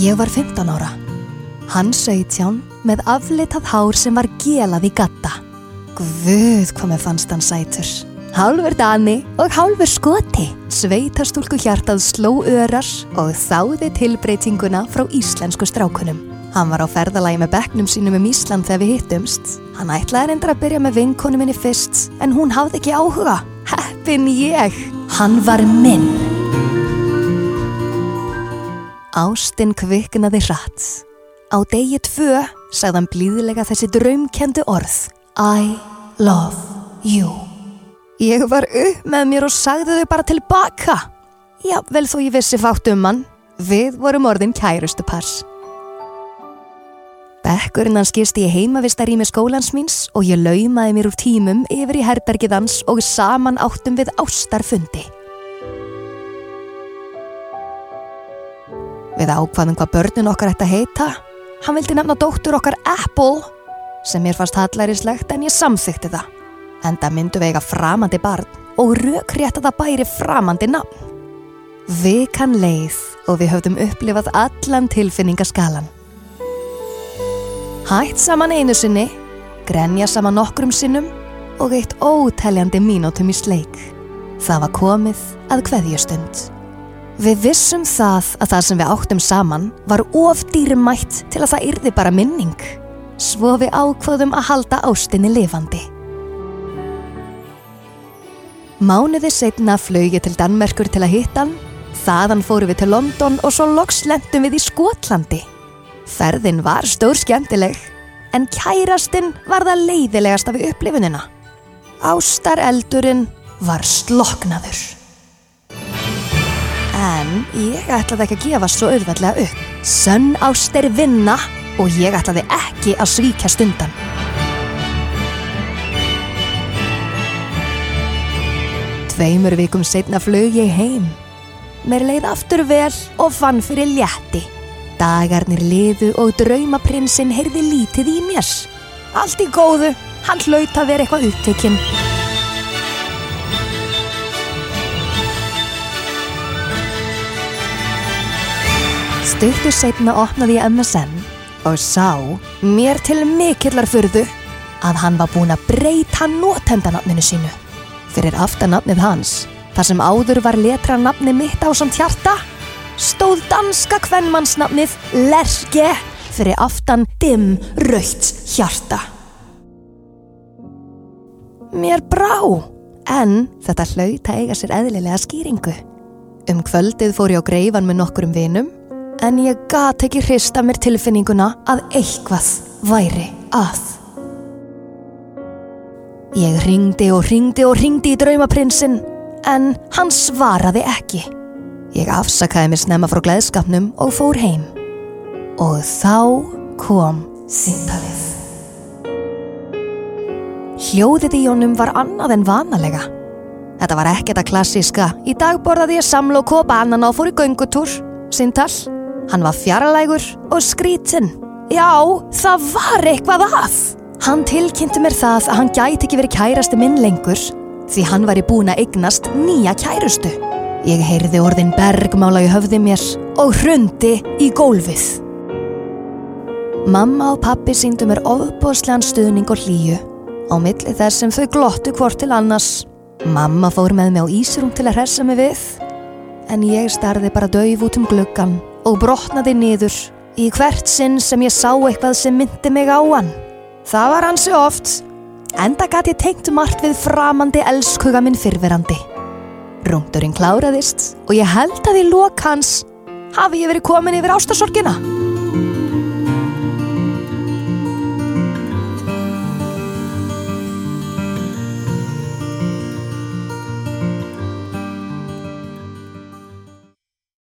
Ég var 15 ára. Hann 17 með aflitað hár sem var gelað í gatta. Guð hvað með fannst hann sætur. Hálfur Dani og hálfur Skoti. Sveitastúlku hjartað sló örar og þáði tilbreytinguna frá íslensku strákunum. Hann var á ferðalagi með bekknum sínum um Ísland þegar við hittumst. Hann ætlaði reyndar að byrja með vinkonu minni fyrst en hún hafði ekki áhuga. Heppin ég. Hann var minn. Ástinn kviknaði hratt. Á degi tvö sagði hann blíðilega þessi draumkendu orð. I love you. Ég var upp með mér og sagði þau bara tilbaka. Já, vel þó ég vissi fátt um hann. Við vorum orðin kærustu pars. Bekkurinn hans gist í heimavistarími skólans míns og ég laumaði mér úr tímum yfir í herbergið hans og saman áttum við ástarfundi. Við ákvaðum hvað börnun okkar ætti að heita. Hann vildi nefna dóttur okkar Apple, sem mér fannst hallærislegt en ég samþykti það. Enda myndu við eiga framandi barn og raukrétt að það bæri framandi nafn. Vikan leið og við höfðum upplifað allan tilfinningaskalan. Hætt saman einu sinni, grenja saman nokkrum sinnum og eitt óteljandi mínútum í sleik. Það var komið að kveðjustund. Við vissum það að það sem við áttum saman var of dýrmætt til að það yrði bara minning. Svo við ákvaðum að halda ástinni lifandi. Mánuði setna flög ég til Danmerkur til að hitta hann, þaðan fóru við til London og svo loks lendum við í Skotlandi. Ferðin var stór skemmtileg, en kærastinn var það leiðilegast af upplifunina. Ástareldurinn var sloknaður. En ég ætlaði ekki að gefa svo auðveldlega upp. Sönn ást er vinna og ég ætlaði ekki að svíkja stundan. Tveimur vikum setna flög ég heim. Mér leið aftur vel og fann fyrir létti. Dagarnir liðu og draumaprinsinn heyrði lítið í mér. Allt í góðu, hann hlaut að vera eitthvað upptekinn. Stuttu setna opnaði ég MSN og sá, mér til mikillar fyrðu, að hann var búinn að breyta notendanafninu sínu. Fyrir aftanafnið hans, þar sem áður var letra nafni mitt á samt hjarta, stóð danska kvennmannsnafnið Lerke fyrir aftan dimm raukt hjarta. Mér brá, en þetta hlaut að eiga sér eðlilega skýringu. Um kvöldið fór ég á greifan með nokkurum vinum, en ég gat ekki hrista mér tilfinninguna að eitthvað væri að. Ég ringdi og ringdi og ringdi í draumaprinsinn, en hann svaraði ekki. Ég afsakaði mér snemma frá gleðskapnum og fór heim. Og þá kom síntalið. Hljóðið í honum var annað en vanalega. Þetta var ekkert að klassíska. Í dag borðaði ég samlokk og banan og fór í göngutúr. Síntal. Hann var fjarlægur og skrítinn. Já, það var eitthvað að. Hann tilkynnti mér það að hann gæti ekki verið kærasti minn lengur því hann var í búin að eignast nýja kærustu. Ég heyrði orðin bergmála í höfði mér og hrundi í gólfið. Mamma og pappi síndu mér ofbóðslegan stuðning og hlýju á milli þess sem þau glottu hvort til annars. Mamma fór með mig á Ísrum til að hressa mig við en ég starði bara döif út um gluggan og brotnaði niður í hvert sinn sem ég sá eitthvað sem myndi mig á hann. Það var hansi oft, enda gæti ég tengt margt við framandi elskuga minn fyrverandi. Rungdurinn kláraðist og ég held að í lok hans hafi ég verið komin yfir ástasorgina.